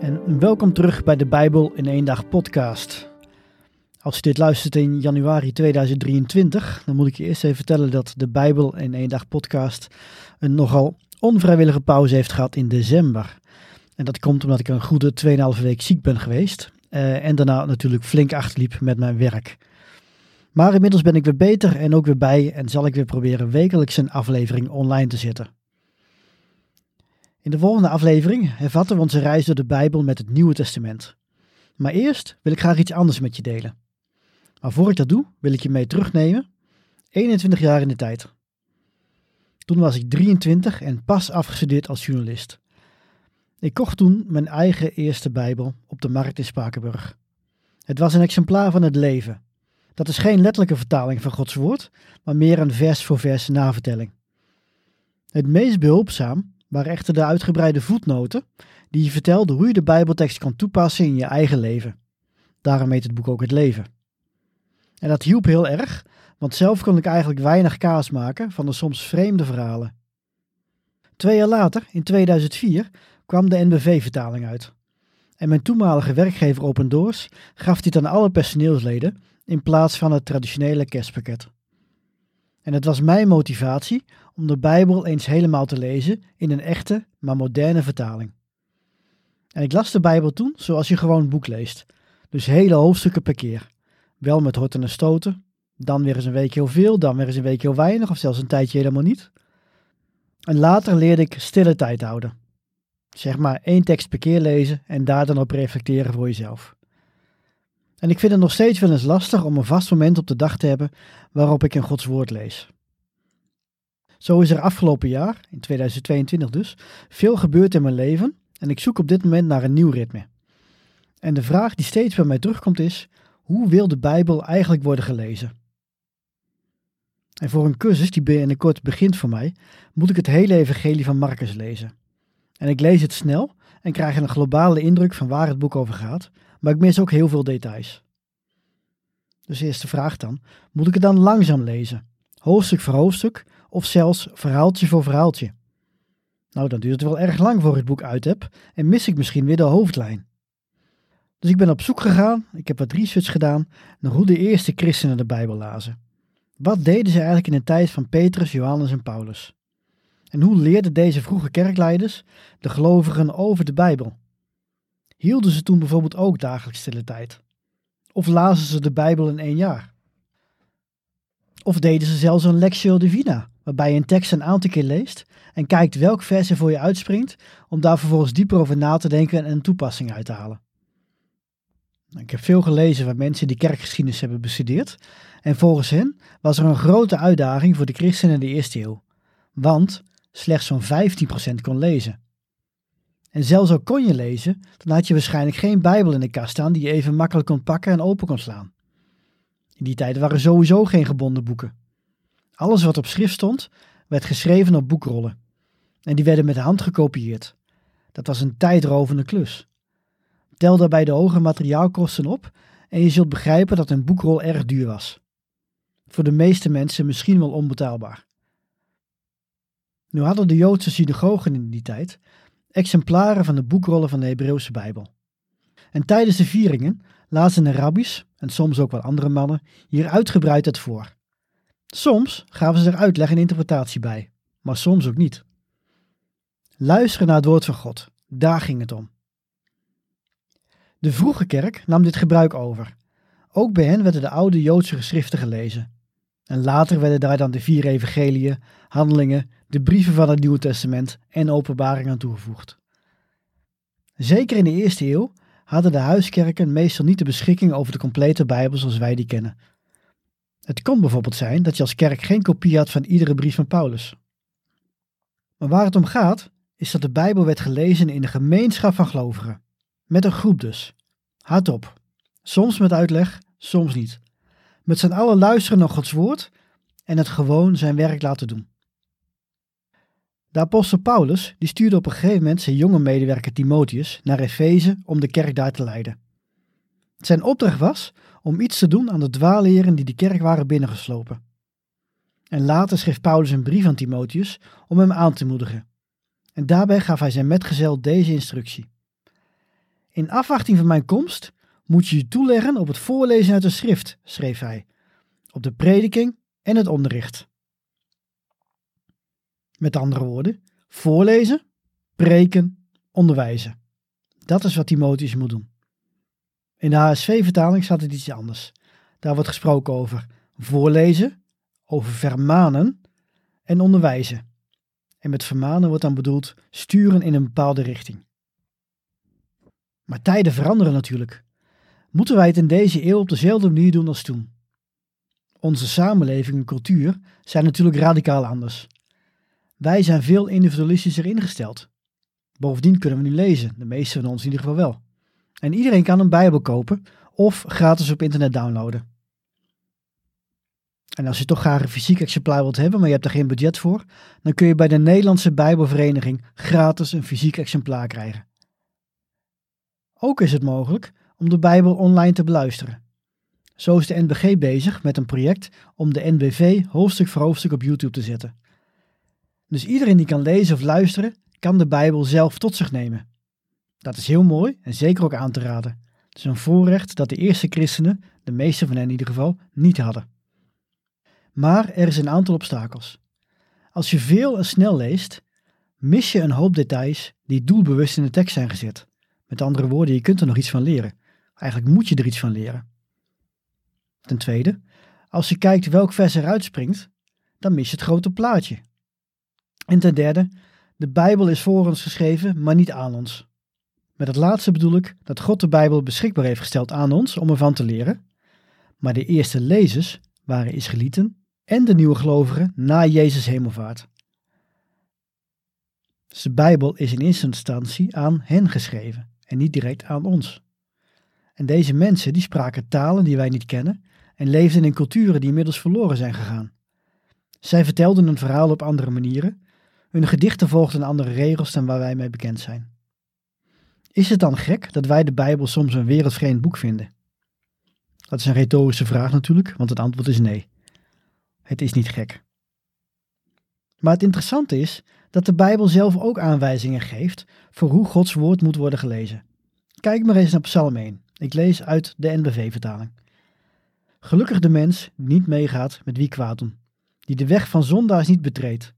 En welkom terug bij de Bijbel in één dag podcast. Als je dit luistert in januari 2023, dan moet ik je eerst even vertellen dat de Bijbel in één dag podcast een nogal onvrijwillige pauze heeft gehad in december. En dat komt omdat ik een goede 2,5 week ziek ben geweest. Uh, en daarna natuurlijk flink achterliep met mijn werk. Maar inmiddels ben ik weer beter en ook weer bij en zal ik weer proberen wekelijks een aflevering online te zetten. In de volgende aflevering hervatten we onze reis door de Bijbel met het Nieuwe Testament. Maar eerst wil ik graag iets anders met je delen. Maar voor ik dat doe, wil ik je mee terugnemen. 21 jaar in de tijd. Toen was ik 23 en pas afgestudeerd als journalist. Ik kocht toen mijn eigen eerste Bijbel op de markt in Spakenburg. Het was een exemplaar van het leven. Dat is geen letterlijke vertaling van Gods woord, maar meer een vers voor vers navertelling. Het meest behulpzaam waren echter de uitgebreide voetnoten die je vertelden hoe je de Bijbeltekst kan toepassen in je eigen leven. Daarom heet het boek ook Het Leven. En dat hielp heel erg, want zelf kon ik eigenlijk weinig kaas maken van de soms vreemde verhalen. Twee jaar later, in 2004, kwam de NBV-vertaling uit. En mijn toenmalige werkgever Open Doors gaf dit aan alle personeelsleden in plaats van het traditionele kerstpakket. En het was mijn motivatie om de Bijbel eens helemaal te lezen in een echte, maar moderne vertaling. En ik las de Bijbel toen zoals je gewoon een boek leest. Dus hele hoofdstukken per keer. Wel met horten en stoten. Dan weer eens een week heel veel, dan weer eens een week heel weinig, of zelfs een tijdje helemaal niet. En later leerde ik stille tijd houden. Zeg maar één tekst per keer lezen en daar dan op reflecteren voor jezelf. En ik vind het nog steeds wel eens lastig om een vast moment op de dag te hebben waarop ik een Gods woord lees. Zo is er afgelopen jaar, in 2022 dus, veel gebeurd in mijn leven en ik zoek op dit moment naar een nieuw ritme. En de vraag die steeds bij mij terugkomt is: hoe wil de Bijbel eigenlijk worden gelezen? En voor een cursus die binnenkort begint voor mij, moet ik het hele evangelie van Marcus lezen. En ik lees het snel en krijg een globale indruk van waar het boek over gaat, maar ik mis ook heel veel details. Dus eerste vraag dan, moet ik het dan langzaam lezen? Hoofdstuk voor hoofdstuk of zelfs verhaaltje voor verhaaltje? Nou, dan duurt het wel erg lang voor ik het boek uit heb en mis ik misschien weer de hoofdlijn. Dus ik ben op zoek gegaan, ik heb wat research gedaan naar hoe de eerste christenen de Bijbel lazen. Wat deden ze eigenlijk in de tijd van Petrus, Johannes en Paulus? En hoe leerden deze vroege kerkleiders de gelovigen over de Bijbel? Hielden ze toen bijvoorbeeld ook dagelijks stille tijd? Of lazen ze de Bijbel in één jaar? Of deden ze zelfs een Lectio Divina, waarbij je een tekst een aantal keer leest en kijkt welk vers er voor je uitspringt, om daar vervolgens dieper over na te denken en een toepassing uit te halen. Nou, ik heb veel gelezen waar mensen die kerkgeschiedenis hebben bestudeerd. En volgens hen was er een grote uitdaging voor de christenen in de eerste eeuw. Want slechts zo'n 15% kon lezen. En zelfs al kon je lezen, dan had je waarschijnlijk geen Bijbel in de kast staan die je even makkelijk kon pakken en open kon slaan. In die tijd waren sowieso geen gebonden boeken. Alles wat op schrift stond, werd geschreven op boekrollen. En die werden met de hand gekopieerd. Dat was een tijdrovende klus. Tel daarbij de hoge materiaalkosten op en je zult begrijpen dat een boekrol erg duur was. Voor de meeste mensen misschien wel onbetaalbaar. Nu hadden de Joodse synagogen in die tijd exemplaren van de boekrollen van de Hebreeuwse Bijbel. En tijdens de vieringen lazen de rabbies, en soms ook wel andere mannen, hier uitgebreid het voor. Soms gaven ze er uitleg en interpretatie bij, maar soms ook niet. Luisteren naar het woord van God, daar ging het om. De vroege kerk nam dit gebruik over. Ook bij hen werden de oude Joodse geschriften gelezen. En later werden daar dan de vier evangeliën, handelingen, de brieven van het Nieuwe Testament en openbaringen toegevoegd. Zeker in de eerste eeuw hadden de huiskerken meestal niet de beschikking over de complete Bijbel zoals wij die kennen. Het kon bijvoorbeeld zijn dat je als kerk geen kopie had van iedere brief van Paulus. Maar waar het om gaat, is dat de Bijbel werd gelezen in de gemeenschap van gelovigen. Met een groep dus. Hardop. Soms met uitleg, soms niet. Met z'n allen luisteren naar Gods woord en het gewoon zijn werk laten doen. De apostel Paulus die stuurde op een gegeven moment zijn jonge medewerker Timotheus naar Efeze om de kerk daar te leiden. Zijn opdracht was om iets te doen aan de dwaaleren die de kerk waren binnengeslopen. En later schreef Paulus een brief aan Timotheus om hem aan te moedigen. En daarbij gaf hij zijn metgezel deze instructie. In afwachting van mijn komst moet je je toeleggen op het voorlezen uit de schrift, schreef hij, op de prediking en het onderricht. Met andere woorden, voorlezen, preken, onderwijzen. Dat is wat Timotheus moet doen. In de HSV-vertaling staat het iets anders. Daar wordt gesproken over voorlezen, over vermanen en onderwijzen. En met vermanen wordt dan bedoeld sturen in een bepaalde richting. Maar tijden veranderen natuurlijk. Moeten wij het in deze eeuw op dezelfde manier doen als toen? Onze samenleving en cultuur zijn natuurlijk radicaal anders. Wij zijn veel individualistischer ingesteld. Bovendien kunnen we nu lezen, de meeste van ons in ieder geval wel. En iedereen kan een Bijbel kopen of gratis op internet downloaden. En als je toch graag een fysiek exemplaar wilt hebben, maar je hebt er geen budget voor, dan kun je bij de Nederlandse Bijbelvereniging gratis een fysiek exemplaar krijgen. Ook is het mogelijk om de Bijbel online te beluisteren. Zo is de NBG bezig met een project om de NBV hoofdstuk voor hoofdstuk op YouTube te zetten. Dus iedereen die kan lezen of luisteren, kan de Bijbel zelf tot zich nemen. Dat is heel mooi en zeker ook aan te raden. Het is een voorrecht dat de eerste christenen, de meeste van hen in ieder geval, niet hadden. Maar er is een aantal obstakels. Als je veel en snel leest, mis je een hoop details die doelbewust in de tekst zijn gezet. Met andere woorden, je kunt er nog iets van leren. Eigenlijk moet je er iets van leren. Ten tweede, als je kijkt welk vers eruit springt, dan mis je het grote plaatje. En ten derde, de Bijbel is voor ons geschreven, maar niet aan ons. Met het laatste bedoel ik dat God de Bijbel beschikbaar heeft gesteld aan ons om ervan te leren, maar de eerste lezers waren Israëlieten en de nieuwe gelovigen na Jezus hemelvaart. Dus de Bijbel is in eerste instantie aan hen geschreven en niet direct aan ons. En deze mensen die spraken talen die wij niet kennen en leefden in culturen die inmiddels verloren zijn gegaan. Zij vertelden een verhaal op andere manieren, hun gedichten volgden andere regels dan waar wij mee bekend zijn. Is het dan gek dat wij de Bijbel soms een wereldvreemd boek vinden? Dat is een retorische vraag natuurlijk, want het antwoord is nee. Het is niet gek. Maar het interessante is dat de Bijbel zelf ook aanwijzingen geeft voor hoe Gods woord moet worden gelezen. Kijk maar eens naar Psalm 1. Ik lees uit de NBV-vertaling. Gelukkig de mens niet meegaat met wie kwaad doen, die de weg van zondaars niet betreedt,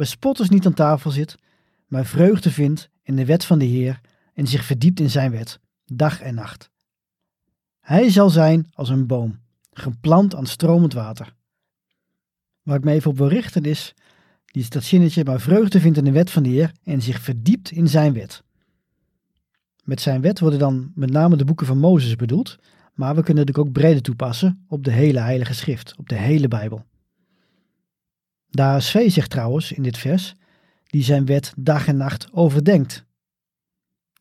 bij spotters niet aan tafel zit, maar vreugde vindt in de wet van de Heer en zich verdiept in zijn wet, dag en nacht. Hij zal zijn als een boom, geplant aan stromend water. Waar ik me even op wil richten is, die dat zinnetje, maar vreugde vindt in de wet van de Heer en zich verdiept in zijn wet. Met zijn wet worden dan met name de boeken van Mozes bedoeld, maar we kunnen het ook breder toepassen op de hele Heilige Schrift, op de hele Bijbel. De ASV zegt trouwens in dit vers, die zijn wet dag en nacht overdenkt.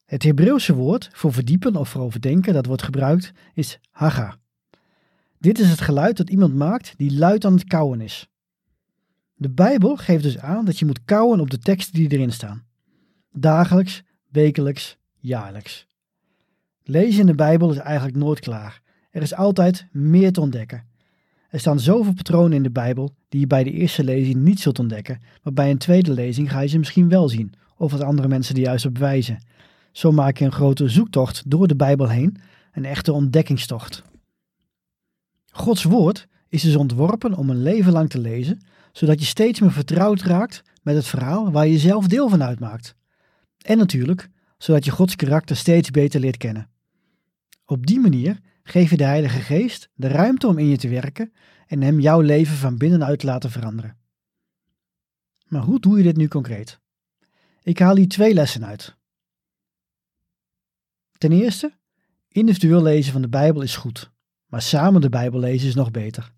Het Hebreeuwse woord voor verdiepen of voor overdenken dat wordt gebruikt is haga. Dit is het geluid dat iemand maakt die luid aan het kauwen is. De Bijbel geeft dus aan dat je moet kauwen op de teksten die erin staan. Dagelijks, wekelijks, jaarlijks. Lezen in de Bijbel is eigenlijk nooit klaar. Er is altijd meer te ontdekken. Er staan zoveel patronen in de Bijbel die je bij de eerste lezing niet zult ontdekken, maar bij een tweede lezing ga je ze misschien wel zien, of wat andere mensen er juist op wijzen. Zo maak je een grote zoektocht door de Bijbel heen, een echte ontdekkingstocht. Gods woord is dus ontworpen om een leven lang te lezen, zodat je steeds meer vertrouwd raakt met het verhaal waar je zelf deel van uitmaakt. En natuurlijk, zodat je Gods karakter steeds beter leert kennen. Op die manier geef je de Heilige Geest de ruimte om in je te werken en hem jouw leven van binnenuit te laten veranderen. Maar hoe doe je dit nu concreet? Ik haal hier twee lessen uit. Ten eerste, individueel lezen van de Bijbel is goed, maar samen de Bijbel lezen is nog beter.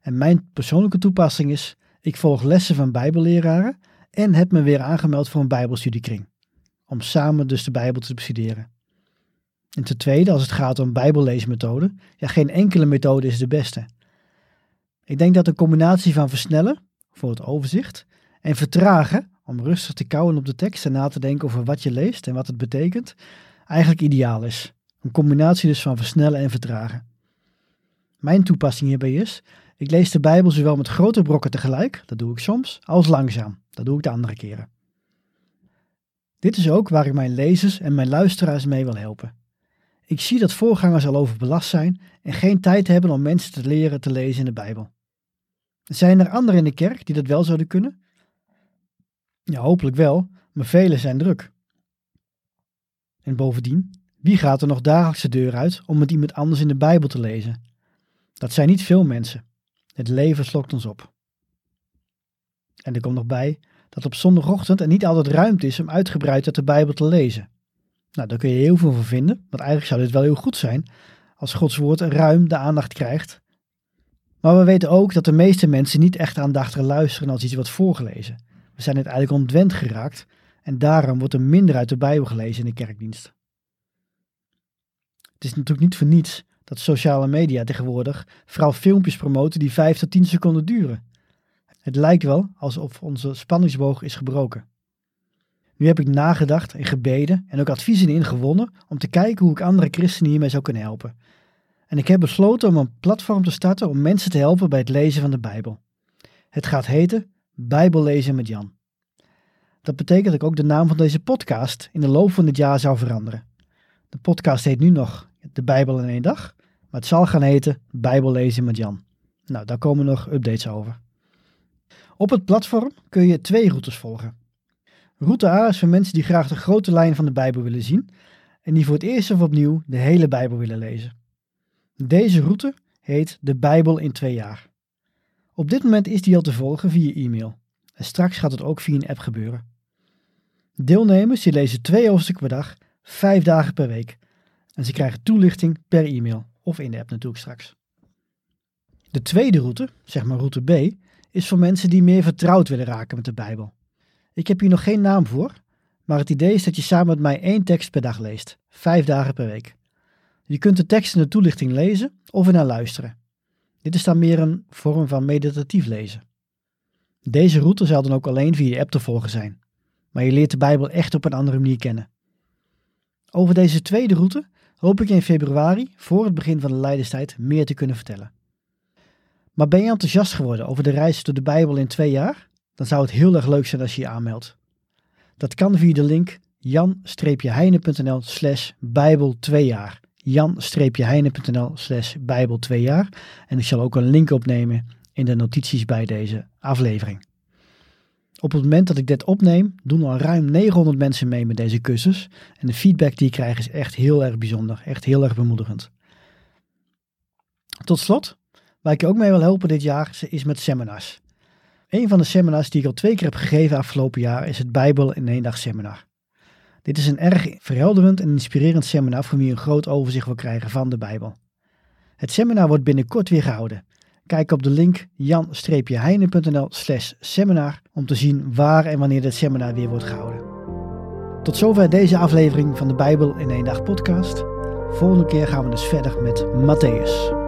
En mijn persoonlijke toepassing is: ik volg lessen van Bijbelleraren en heb me weer aangemeld voor een Bijbelstudiekring, om samen dus de Bijbel te bestuderen. En ten tweede, als het gaat om Bijbelleesmethoden, ja, geen enkele methode is de beste. Ik denk dat een combinatie van versnellen, voor het overzicht, en vertragen, om rustig te kouwen op de tekst en na te denken over wat je leest en wat het betekent, eigenlijk ideaal is. Een combinatie dus van versnellen en vertragen. Mijn toepassing hierbij is, ik lees de Bijbel zowel met grote brokken tegelijk, dat doe ik soms, als langzaam, dat doe ik de andere keren. Dit is ook waar ik mijn lezers en mijn luisteraars mee wil helpen. Ik zie dat voorgangers al overbelast zijn en geen tijd hebben om mensen te leren te lezen in de Bijbel. Zijn er anderen in de kerk die dat wel zouden kunnen? Ja, hopelijk wel, maar velen zijn druk. En bovendien, wie gaat er nog dagelijks de deur uit om met iemand anders in de Bijbel te lezen? Dat zijn niet veel mensen. Het leven slokt ons op. En er komt nog bij dat op zondagochtend er niet altijd ruimte is om uitgebreid uit de Bijbel te lezen. Nou, daar kun je heel veel van vinden, want eigenlijk zou dit wel heel goed zijn als Gods woord ruim de aandacht krijgt. Maar we weten ook dat de meeste mensen niet echt aandachtig luisteren als iets wordt voorgelezen. We zijn het eigenlijk ontwend geraakt en daarom wordt er minder uit de Bijbel gelezen in de kerkdienst. Het is natuurlijk niet voor niets dat sociale media tegenwoordig vooral filmpjes promoten die 5 tot 10 seconden duren. Het lijkt wel alsof onze spanningsboog is gebroken. Nu heb ik nagedacht en gebeden en ook adviezen ingewonnen om te kijken hoe ik andere christenen hiermee zou kunnen helpen. En ik heb besloten om een platform te starten om mensen te helpen bij het lezen van de Bijbel. Het gaat heten Bijbel lezen met Jan. Dat betekent dat ik ook de naam van deze podcast in de loop van dit jaar zou veranderen. De podcast heet nu nog De Bijbel in één dag, maar het zal gaan heten Bijbel lezen met Jan. Nou, daar komen nog updates over. Op het platform kun je twee routes volgen. Route A is voor mensen die graag de grote lijn van de Bijbel willen zien en die voor het eerst of opnieuw de hele Bijbel willen lezen. Deze route heet de Bijbel in twee jaar. Op dit moment is die al te volgen via e-mail en straks gaat het ook via een app gebeuren. Deelnemers die lezen twee hoofdstukken per dag, vijf dagen per week en ze krijgen toelichting per e-mail of in de app natuurlijk straks. De tweede route, zeg maar route B, is voor mensen die meer vertrouwd willen raken met de Bijbel. Ik heb hier nog geen naam voor, maar het idee is dat je samen met mij één tekst per dag leest, vijf dagen per week. Je kunt de tekst in de toelichting lezen of er naar luisteren. Dit is dan meer een vorm van meditatief lezen. Deze route zal dan ook alleen via de app te volgen zijn, maar je leert de Bijbel echt op een andere manier kennen. Over deze tweede route hoop ik in februari, voor het begin van de Leidenstijd, meer te kunnen vertellen. Maar ben je enthousiast geworden over de reis door de Bijbel in twee jaar? Dan zou het heel erg leuk zijn als je je aanmeldt. Dat kan via de link jan-heine.nl slash bijbel 2 jaar. jan-heine.nl slash bijbel 2 jaar. En ik zal ook een link opnemen in de notities bij deze aflevering. Op het moment dat ik dit opneem, doen al ruim 900 mensen mee met deze cursus. En de feedback die ik krijg is echt heel erg bijzonder, echt heel erg bemoedigend. Tot slot, waar ik je ook mee wil helpen dit jaar, is met seminars. Een van de seminars die ik al twee keer heb gegeven afgelopen jaar is het Bijbel in één dag seminar. Dit is een erg verhelderend en inspirerend seminar voor wie een groot overzicht wil krijgen van de Bijbel. Het seminar wordt binnenkort weer gehouden. Kijk op de link jan-heine.nl slash seminar om te zien waar en wanneer dit seminar weer wordt gehouden. Tot zover deze aflevering van de Bijbel in één dag podcast. Volgende keer gaan we dus verder met Matthäus.